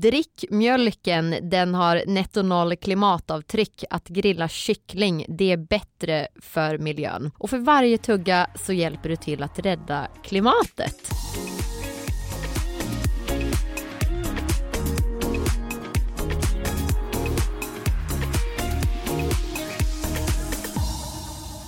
Drick mjölken, den har netto noll klimatavtryck. Att grilla kyckling, det är bättre för miljön. Och för varje tugga så hjälper du till att rädda klimatet.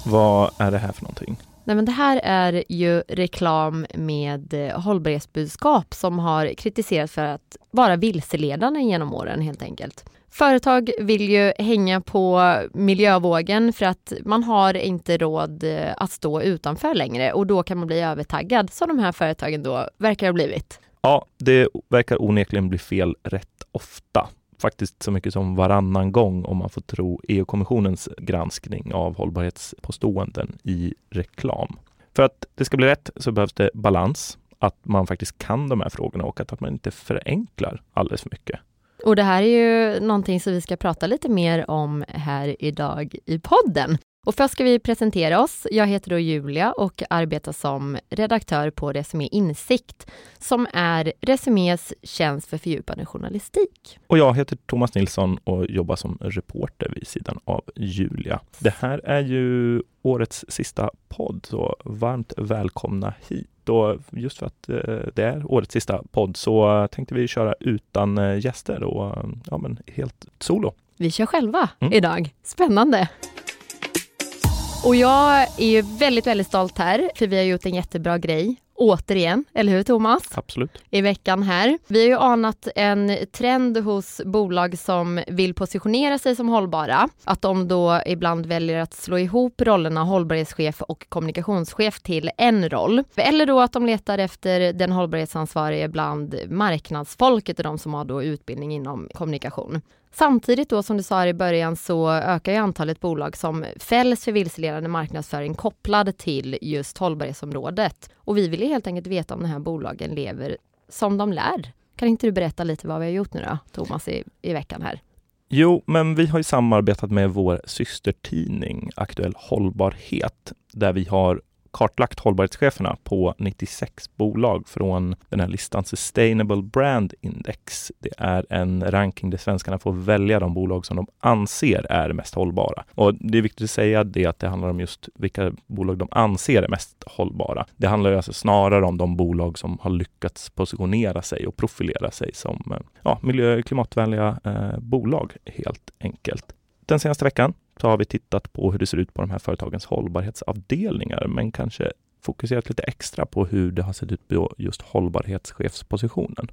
Vad är det här för någonting? Nej, men det här är ju reklam med eh, hållbarhetsbudskap som har kritiserats för att vara vilseledande genom åren helt enkelt. Företag vill ju hänga på miljövågen för att man har inte råd eh, att stå utanför längre och då kan man bli övertaggad som de här företagen då verkar ha blivit. Ja, det verkar onekligen bli fel rätt ofta faktiskt så mycket som varannan gång om man får tro EU-kommissionens granskning av hållbarhetspåståenden i reklam. För att det ska bli rätt så behövs det balans, att man faktiskt kan de här frågorna och att man inte förenklar alldeles för mycket. Och det här är ju någonting som vi ska prata lite mer om här idag i podden. Och först ska vi presentera oss. Jag heter då Julia och arbetar som redaktör på Resumé Insikt som är Resumés tjänst för fördjupande journalistik. Och jag heter Thomas Nilsson och jobbar som reporter vid sidan av Julia. Det här är ju årets sista podd, så varmt välkomna hit. Och just för att eh, det är årets sista podd så tänkte vi köra utan eh, gäster och ja, men helt solo. Vi kör själva mm. idag. Spännande! Och jag är ju väldigt, väldigt stolt här, för vi har gjort en jättebra grej återigen, eller hur Thomas? Absolut. I veckan här. Vi har ju anat en trend hos bolag som vill positionera sig som hållbara. Att de då ibland väljer att slå ihop rollerna hållbarhetschef och kommunikationschef till en roll. Eller då att de letar efter den hållbarhetsansvarige bland marknadsfolket och de som har då utbildning inom kommunikation. Samtidigt då som du sa i början så ökar ju antalet bolag som fälls för vilseledande marknadsföring kopplad till just hållbarhetsområdet. Och vi vill ju helt enkelt veta om de här bolagen lever som de lär. Kan inte du berätta lite vad vi har gjort nu då, Thomas, i, i veckan här? Jo, men vi har ju samarbetat med vår systertidning Aktuell Hållbarhet där vi har kartlagt hållbarhetscheferna på 96 bolag från den här listan Sustainable Brand Index. Det är en ranking där svenskarna får välja de bolag som de anser är mest hållbara. Och det är viktigt att säga det att det handlar om just vilka bolag de anser är mest hållbara. Det handlar ju alltså snarare om de bolag som har lyckats positionera sig och profilera sig som eh, ja, miljö och klimatvänliga eh, bolag helt enkelt. Den senaste veckan så har vi tittat på hur det ser ut på de här företagens hållbarhetsavdelningar, men kanske fokuserat lite extra på hur det har sett ut på just hållbarhetschefspositionen.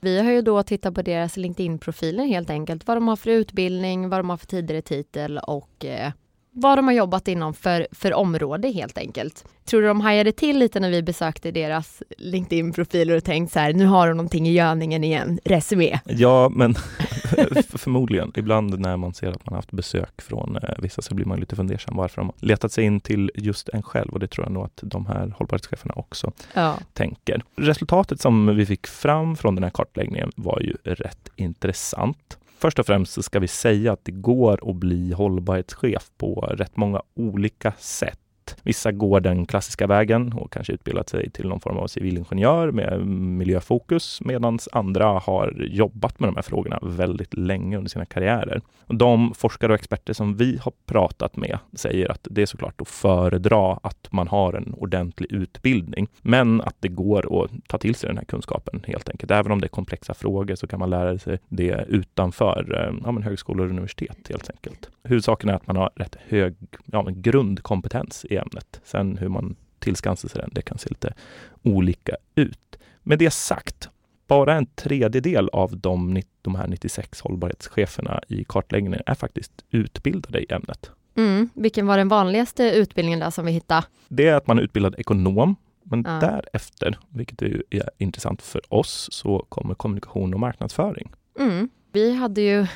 Vi har ju då tittat på deras LinkedIn-profiler helt enkelt, vad de har för utbildning, vad de har för tidigare titel och eh, vad de har jobbat inom för, för område helt enkelt. Tror du de hajade till lite när vi besökte deras LinkedIn-profiler och tänkt så här, nu har de någonting i görningen igen, resumé? Ja, men förmodligen. Ibland när man ser att man haft besök från eh, vissa så blir man lite fundersam varför de har letat sig in till just en själv och det tror jag nog att de här hållbarhetscheferna också ja. tänker. Resultatet som vi fick fram från den här kartläggningen var ju rätt intressant. Först och främst så ska vi säga att det går att bli hållbarhetschef på rätt många olika sätt. Vissa går den klassiska vägen och kanske utbildat sig till någon form av civilingenjör med miljöfokus medan andra har jobbat med de här frågorna väldigt länge under sina karriärer. De forskare och experter som vi har pratat med säger att det är såklart att föredra att man har en ordentlig utbildning, men att det går att ta till sig den här kunskapen helt enkelt. Även om det är komplexa frågor så kan man lära sig det utanför eh, ja, men högskolor och universitet helt enkelt. Huvudsaken är att man har rätt hög ja, grundkompetens i ämnet. Sen hur man tillskansar sig den, det kan se lite olika ut. Med det sagt, bara en tredjedel av de, de här 96 hållbarhetscheferna i kartläggningen är faktiskt utbildade i ämnet. Mm. Vilken var den vanligaste utbildningen där som vi hittade? Det är att man är utbildad ekonom, men ja. därefter, vilket är, är intressant för oss, så kommer kommunikation och marknadsföring. Mm. Vi hade ju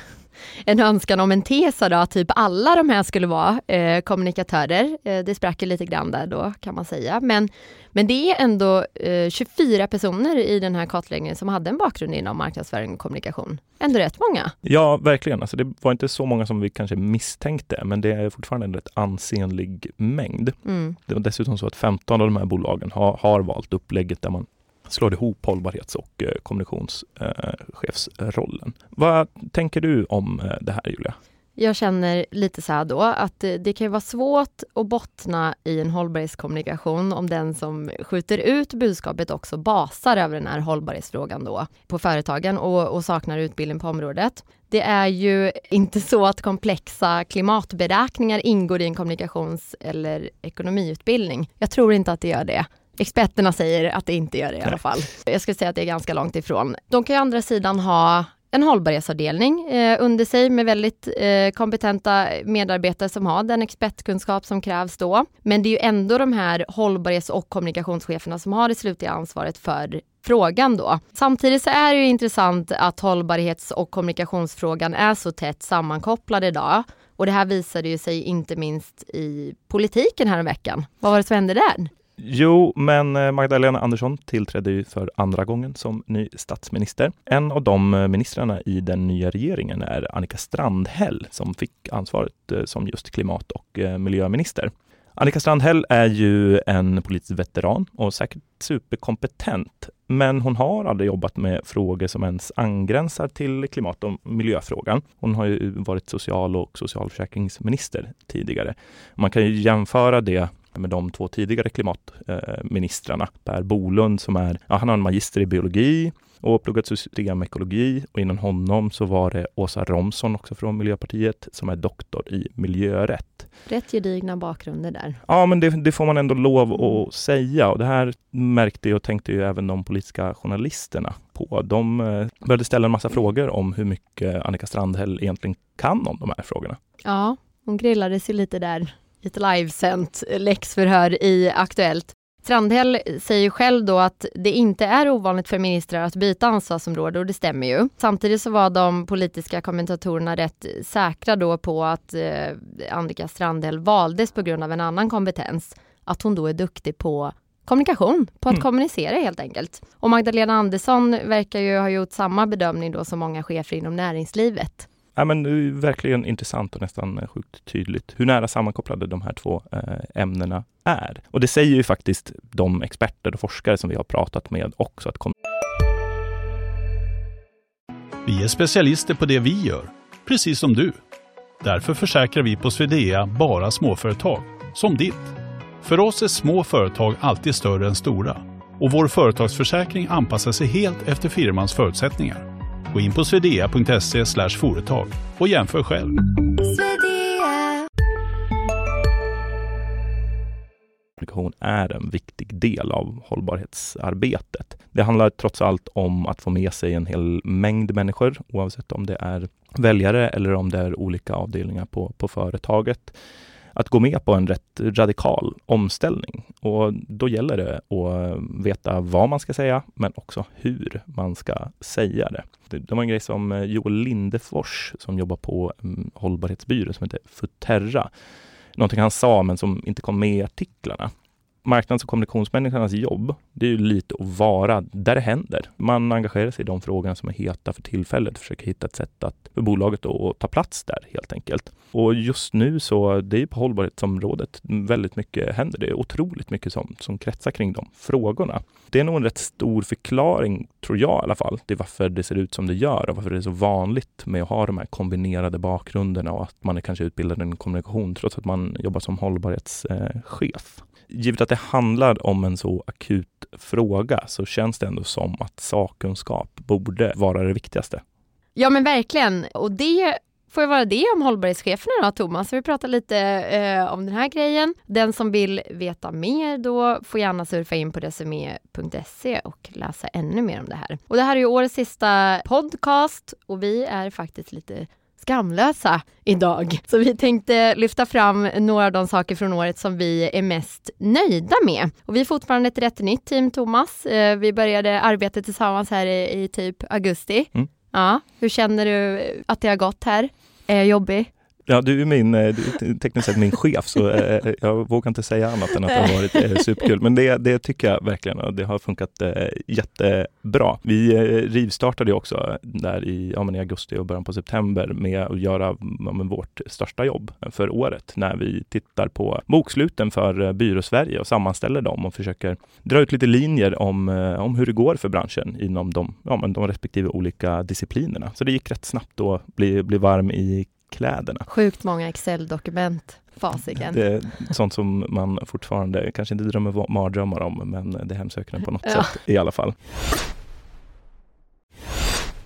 en önskan om en tes då, att typ alla de här skulle vara eh, kommunikatörer. Eh, det sprack lite grann där då kan man säga. Men, men det är ändå eh, 24 personer i den här kartläggningen som hade en bakgrund inom marknadsföring och kommunikation. Ändå rätt många. Ja, verkligen. Alltså det var inte så många som vi kanske misstänkte, men det är fortfarande en rätt ansenlig mängd. Mm. Det var dessutom så att 15 av de här bolagen har, har valt upplägget där man slår ihop hållbarhets och eh, kommunikationschefsrollen. Vad tänker du om eh, det här Julia? Jag känner lite så här då att eh, det kan vara svårt att bottna i en hållbarhetskommunikation om den som skjuter ut budskapet också basar över den här hållbarhetsfrågan då på företagen och, och saknar utbildning på området. Det är ju inte så att komplexa klimatberäkningar ingår i en kommunikations eller ekonomiutbildning. Jag tror inte att det gör det. Experterna säger att det inte gör det i alla fall. Jag skulle säga att det är ganska långt ifrån. De kan ju andra sidan ha en hållbarhetsavdelning eh, under sig med väldigt eh, kompetenta medarbetare som har den expertkunskap som krävs då. Men det är ju ändå de här hållbarhets och kommunikationscheferna som har det slutliga ansvaret för frågan då. Samtidigt så är det ju intressant att hållbarhets och kommunikationsfrågan är så tätt sammankopplade idag. Och det här visade ju sig inte minst i politiken här veckan. Vad var det som hände där? Jo, men eh, Magdalena Andersson tillträdde ju för andra gången som ny statsminister. En av de eh, ministrarna i den nya regeringen är Annika Strandhäll som fick ansvaret eh, som just klimat och miljöminister. Annika Strandhäll är ju en politisk veteran och säkert superkompetent, men hon har aldrig jobbat med frågor som ens angränsar till klimat och miljöfrågan. Hon har ju varit social och socialförsäkringsminister tidigare. Man kan ju jämföra det med de två tidigare klimatministrarna. Per Bolund som är, ja, han har en magister i biologi och pluggat systemekologi och innan honom så var det Åsa Romson också från Miljöpartiet som är doktor i miljörätt. Rätt gedigna bakgrunder där. Ja, men det, det, får man ändå lov att säga och det här märkte och tänkte ju även de politiska journalisterna på. De eh, började ställa en massa frågor om hur mycket Annika Strandhäll egentligen kan om de här frågorna. Ja, hon grillades ju lite där i ett livesänt läxförhör i Aktuellt. Strandhäll säger själv då att det inte är ovanligt för ministrar att byta ansvarsområde och det stämmer ju. Samtidigt så var de politiska kommentatorerna rätt säkra då på att eh, Annika Strandhäll valdes på grund av en annan kompetens. Att hon då är duktig på kommunikation, på att mm. kommunicera helt enkelt. Och Magdalena Andersson verkar ju ha gjort samma bedömning då som många chefer inom näringslivet. Ja, men det är verkligen intressant och nästan eh, sjukt tydligt hur nära sammankopplade de här två eh, ämnena är. Och det säger ju faktiskt de experter och forskare som vi har pratat med också. Att kom vi är specialister på det vi gör, precis som du. Därför försäkrar vi på Swedea bara småföretag, som ditt. För oss är små företag alltid större än stora och vår företagsförsäkring anpassar sig helt efter firmans förutsättningar. Gå in på swedea.se företag och jämför själv. Kommunikation är en viktig del av hållbarhetsarbetet. Det handlar trots allt om att få med sig en hel mängd människor, oavsett om det är väljare eller om det är olika avdelningar på, på företaget att gå med på en rätt radikal omställning. Och då gäller det att veta vad man ska säga, men också hur man ska säga det. Det var en grej som eh, Joel Lindefors som jobbar på en hållbarhetsbyrå som heter Futerra. Någonting han sa men som inte kom med i artiklarna marknads och kommunikationsmänniskornas jobb, det är ju lite att vara där det händer. Man engagerar sig i de frågorna som är heta för tillfället, försöker hitta ett sätt att, för bolaget att ta plats där helt enkelt. Och just nu så, det är på hållbarhetsområdet väldigt mycket händer. Det är otroligt mycket som, som kretsar kring de frågorna. Det är nog en rätt stor förklaring, tror jag i alla fall, till varför det ser ut som det gör och varför det är så vanligt med att ha de här kombinerade bakgrunderna och att man är kanske utbildad i kommunikation trots att man jobbar som hållbarhetschef givet att det handlar om en så akut fråga så känns det ändå som att sakkunskap borde vara det viktigaste. Ja men verkligen och det får ju vara det om hållbarhetscheferna då Thomas. Vi pratar lite eh, om den här grejen. Den som vill veta mer då får gärna surfa in på resumé.se och läsa ännu mer om det här. Och det här är ju årets sista podcast och vi är faktiskt lite skamlösa idag. Så vi tänkte lyfta fram några av de saker från året som vi är mest nöjda med. Och vi är fortfarande ett rätt nytt team, Thomas. Eh, vi började arbeta tillsammans här i, i typ augusti. Mm. Ja, hur känner du att det har gått här? Är jag jobbig? Ja, du är min, eh, du tekniskt sett min chef, så eh, eh, jag vågar inte säga annat än att det har varit eh, superkul. Men det, det tycker jag verkligen och det har funkat eh, jättebra. Vi eh, rivstartade också där i, ja, i augusti och början på september med att göra ja, vårt största jobb för året när vi tittar på boksluten för eh, och sammanställer dem och försöker dra ut lite linjer om, eh, om hur det går för branschen inom de, ja, men de respektive olika disciplinerna. Så det gick rätt snabbt att bli, bli varm i kläderna. Sjukt många Excel-dokument. Fasiken. Det är sånt som man fortfarande kanske inte drömmer mardrömmar om, men det hemsöker en på något ja. sätt i alla fall.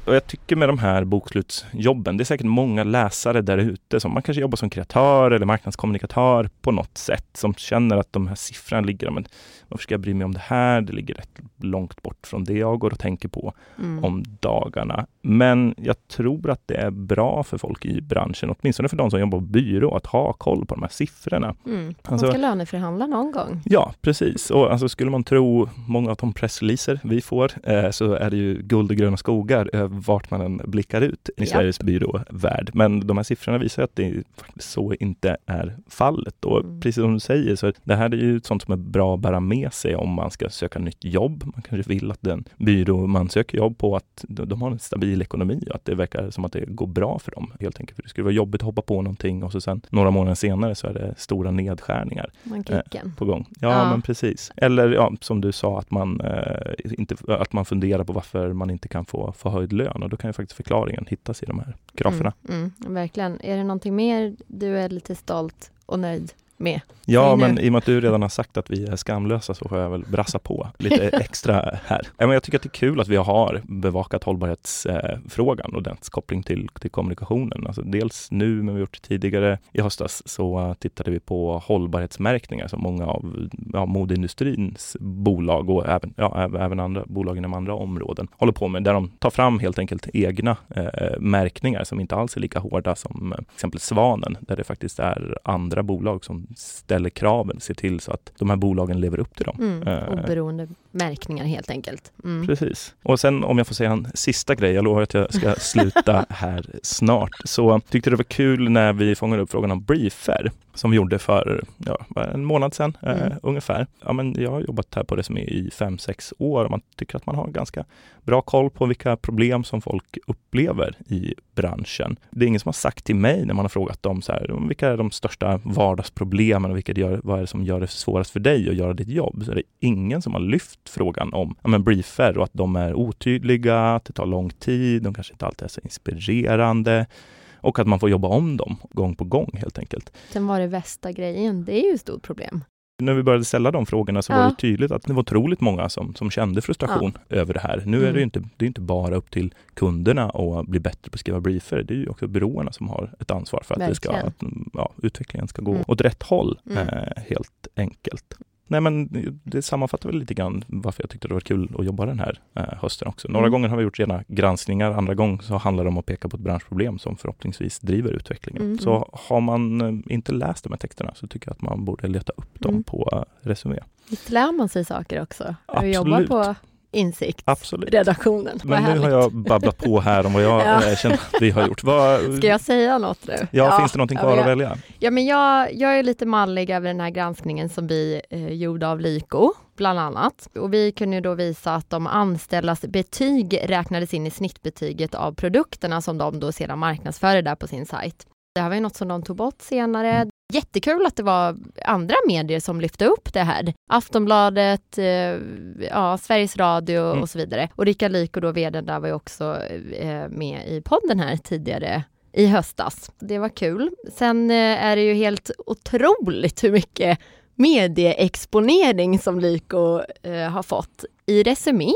Och jag tycker med de här bokslutsjobben, det är säkert många läsare där ute som man kanske jobbar som kreatör eller marknadskommunikatör på något sätt som känner att de här siffrorna ligger, men varför ska jag bry mig om det här? Det ligger rätt långt bort från det jag går och tänker på mm. om dagarna. Men jag tror att det är bra för folk i branschen, åtminstone för de som jobbar på byrå, att ha koll på de här siffrorna. Mm. Man alltså, ska löneförhandla någon gång. Ja, precis. Och alltså, skulle man tro många av de pressreleaser vi får eh, så är det ju guld och gröna skogar vart man än blickar ut i. Sveriges byråvärld. Men de här siffrorna visar att det så inte är fallet. Och mm. precis som du säger, så det här är ju sånt som är bra att bära med sig om man ska söka nytt jobb. Man kanske vill att den byrå man söker jobb på, att de har en stabil ekonomi och att det verkar som att det går bra för dem helt enkelt. För det skulle vara jobbigt att hoppa på någonting och så sen några månader senare så är det stora nedskärningar eh, på gång. Ja, ja, men precis. Eller ja, som du sa, att man, eh, inte, att man funderar på varför man inte kan få, få höjd lön och då kan ju faktiskt förklaringen hittas i de här graferna. Mm, mm, verkligen. Är det någonting mer du är lite stolt och nöjd med. Ja, men i och med att du redan har sagt att vi är skamlösa så får jag väl brassa på lite extra här. Jag tycker att det är kul att vi har bevakat hållbarhetsfrågan och dess koppling till, till kommunikationen. Alltså dels nu, men vi har gjort det tidigare i höstas, så tittade vi på hållbarhetsmärkningar som många av ja, modeindustrins bolag och även, ja, även andra bolag inom andra områden håller på med, där de tar fram helt enkelt egna eh, märkningar som inte alls är lika hårda som eh, exempel Svanen, där det faktiskt är andra bolag som ställer kraven, ser till så att de här bolagen lever upp till dem. Mm, oberoende märkningar helt enkelt. Mm. Precis. Och sen om jag får säga en sista grej, jag lovar att jag ska sluta här snart, så tyckte det var kul när vi fångade upp frågan om briefer som vi gjorde för ja, en månad sedan eh, mm. eh, ungefär. Ja, men jag har jobbat här på Resumé i fem sex år och man tycker att man har ganska bra koll på vilka problem som folk upplever i branschen. Det är ingen som har sagt till mig när man har frågat dem så här, vilka är de största vardagsproblemen och vilka gör, vad är det som gör det svårast för dig att göra ditt jobb? Så är det ingen som har lyft frågan om ja, men briefer och att de är otydliga, att det tar lång tid, de kanske inte alltid är så inspirerande och att man får jobba om dem gång på gång helt enkelt. Sen var det värsta grejen, det är ju ett stort problem. När vi började ställa de frågorna så ja. var det tydligt att det var otroligt många som, som kände frustration ja. över det här. Nu mm. är det inte, det är inte bara upp till kunderna att bli bättre på att skriva briefer. Det är ju också byråerna som har ett ansvar för att, det ska, att ja, utvecklingen ska gå mm. åt rätt håll, mm. eh, helt enkelt. Nej, men det sammanfattar väl lite grann varför jag tyckte det var kul att jobba den här eh, hösten också. Några mm. gånger har vi gjort rena granskningar, andra gånger så handlar det om att peka på ett branschproblem som förhoppningsvis driver utvecklingen. Mm. Så har man eh, inte läst de här texterna så tycker jag att man borde leta upp dem mm. på eh, Resumé. Visst lär man sig saker också? Absolut. Jobbar på insikt, redaktionen. Men nu har jag babblat på här om vad jag ja. Eh, känner att vi har gjort. Vad, Ska jag säga något nu? Ja, ja finns det någonting kvar att välja? Ja, men jag, jag är lite mallig över den här granskningen som vi eh, gjorde av Lyko, bland annat. Och vi kunde då visa att de anställdas betyg räknades in i snittbetyget av produkterna som de då sedan marknadsförde där på sin sajt. Det här var ju något som de tog bort senare. Jättekul att det var andra medier som lyfte upp det här. Aftonbladet, eh, ja, Sveriges Radio mm. och så vidare. Och Rickard Lyko, då vdn där, var ju också eh, med i podden här tidigare i höstas. Det var kul. Sen eh, är det ju helt otroligt hur mycket medieexponering som Lyko eh, har fått i Resumé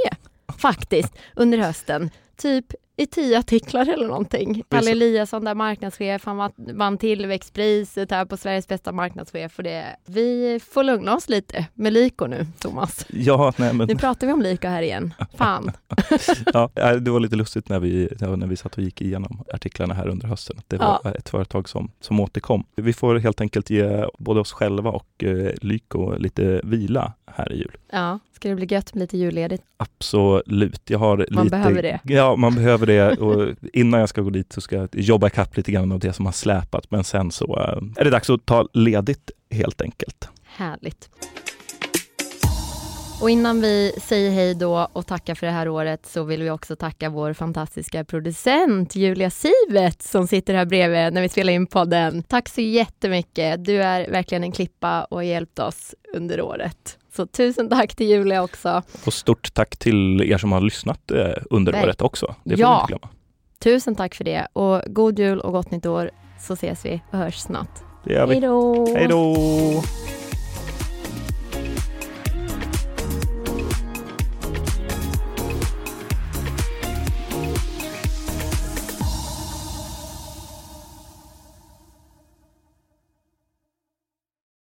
faktiskt under hösten. Typ i tio artiklar eller någonting. Kalle Eliasson, där marknadschef, han vann tillväxtpriset här på Sveriges bästa marknadschef. Och det, vi får lugna oss lite med Lyko nu, Thomas. Ja, nej, men... Nu pratar vi om Lyko här igen. Fan. ja, det var lite lustigt när vi, när vi satt och gick igenom artiklarna här under hösten. Det var ja. ett företag som, som återkom. Vi får helt enkelt ge både oss själva och eh, Lyko lite vila här i jul. Ja, ska det bli gött med lite julledigt? Absolut. Jag har man lite, behöver det. Ja, man behöver det och innan jag ska gå dit så ska jag jobba ikapp lite grann av det som har släpat. Men sen så eh, är det dags att ta ledigt helt enkelt. Härligt. Och innan vi säger hej då och tackar för det här året så vill vi också tacka vår fantastiska producent Julia Sivet som sitter här bredvid när vi spelar in podden. Tack så jättemycket. Du är verkligen en klippa och har hjälpt oss under året. Så tusen tack till Julia också. Och stort tack till er som har lyssnat eh, under Ver året också. Det får ja. inte glömma. Tusen tack för det och god jul och gott nytt år så ses vi och hörs snart. Det gör vi. Hej då!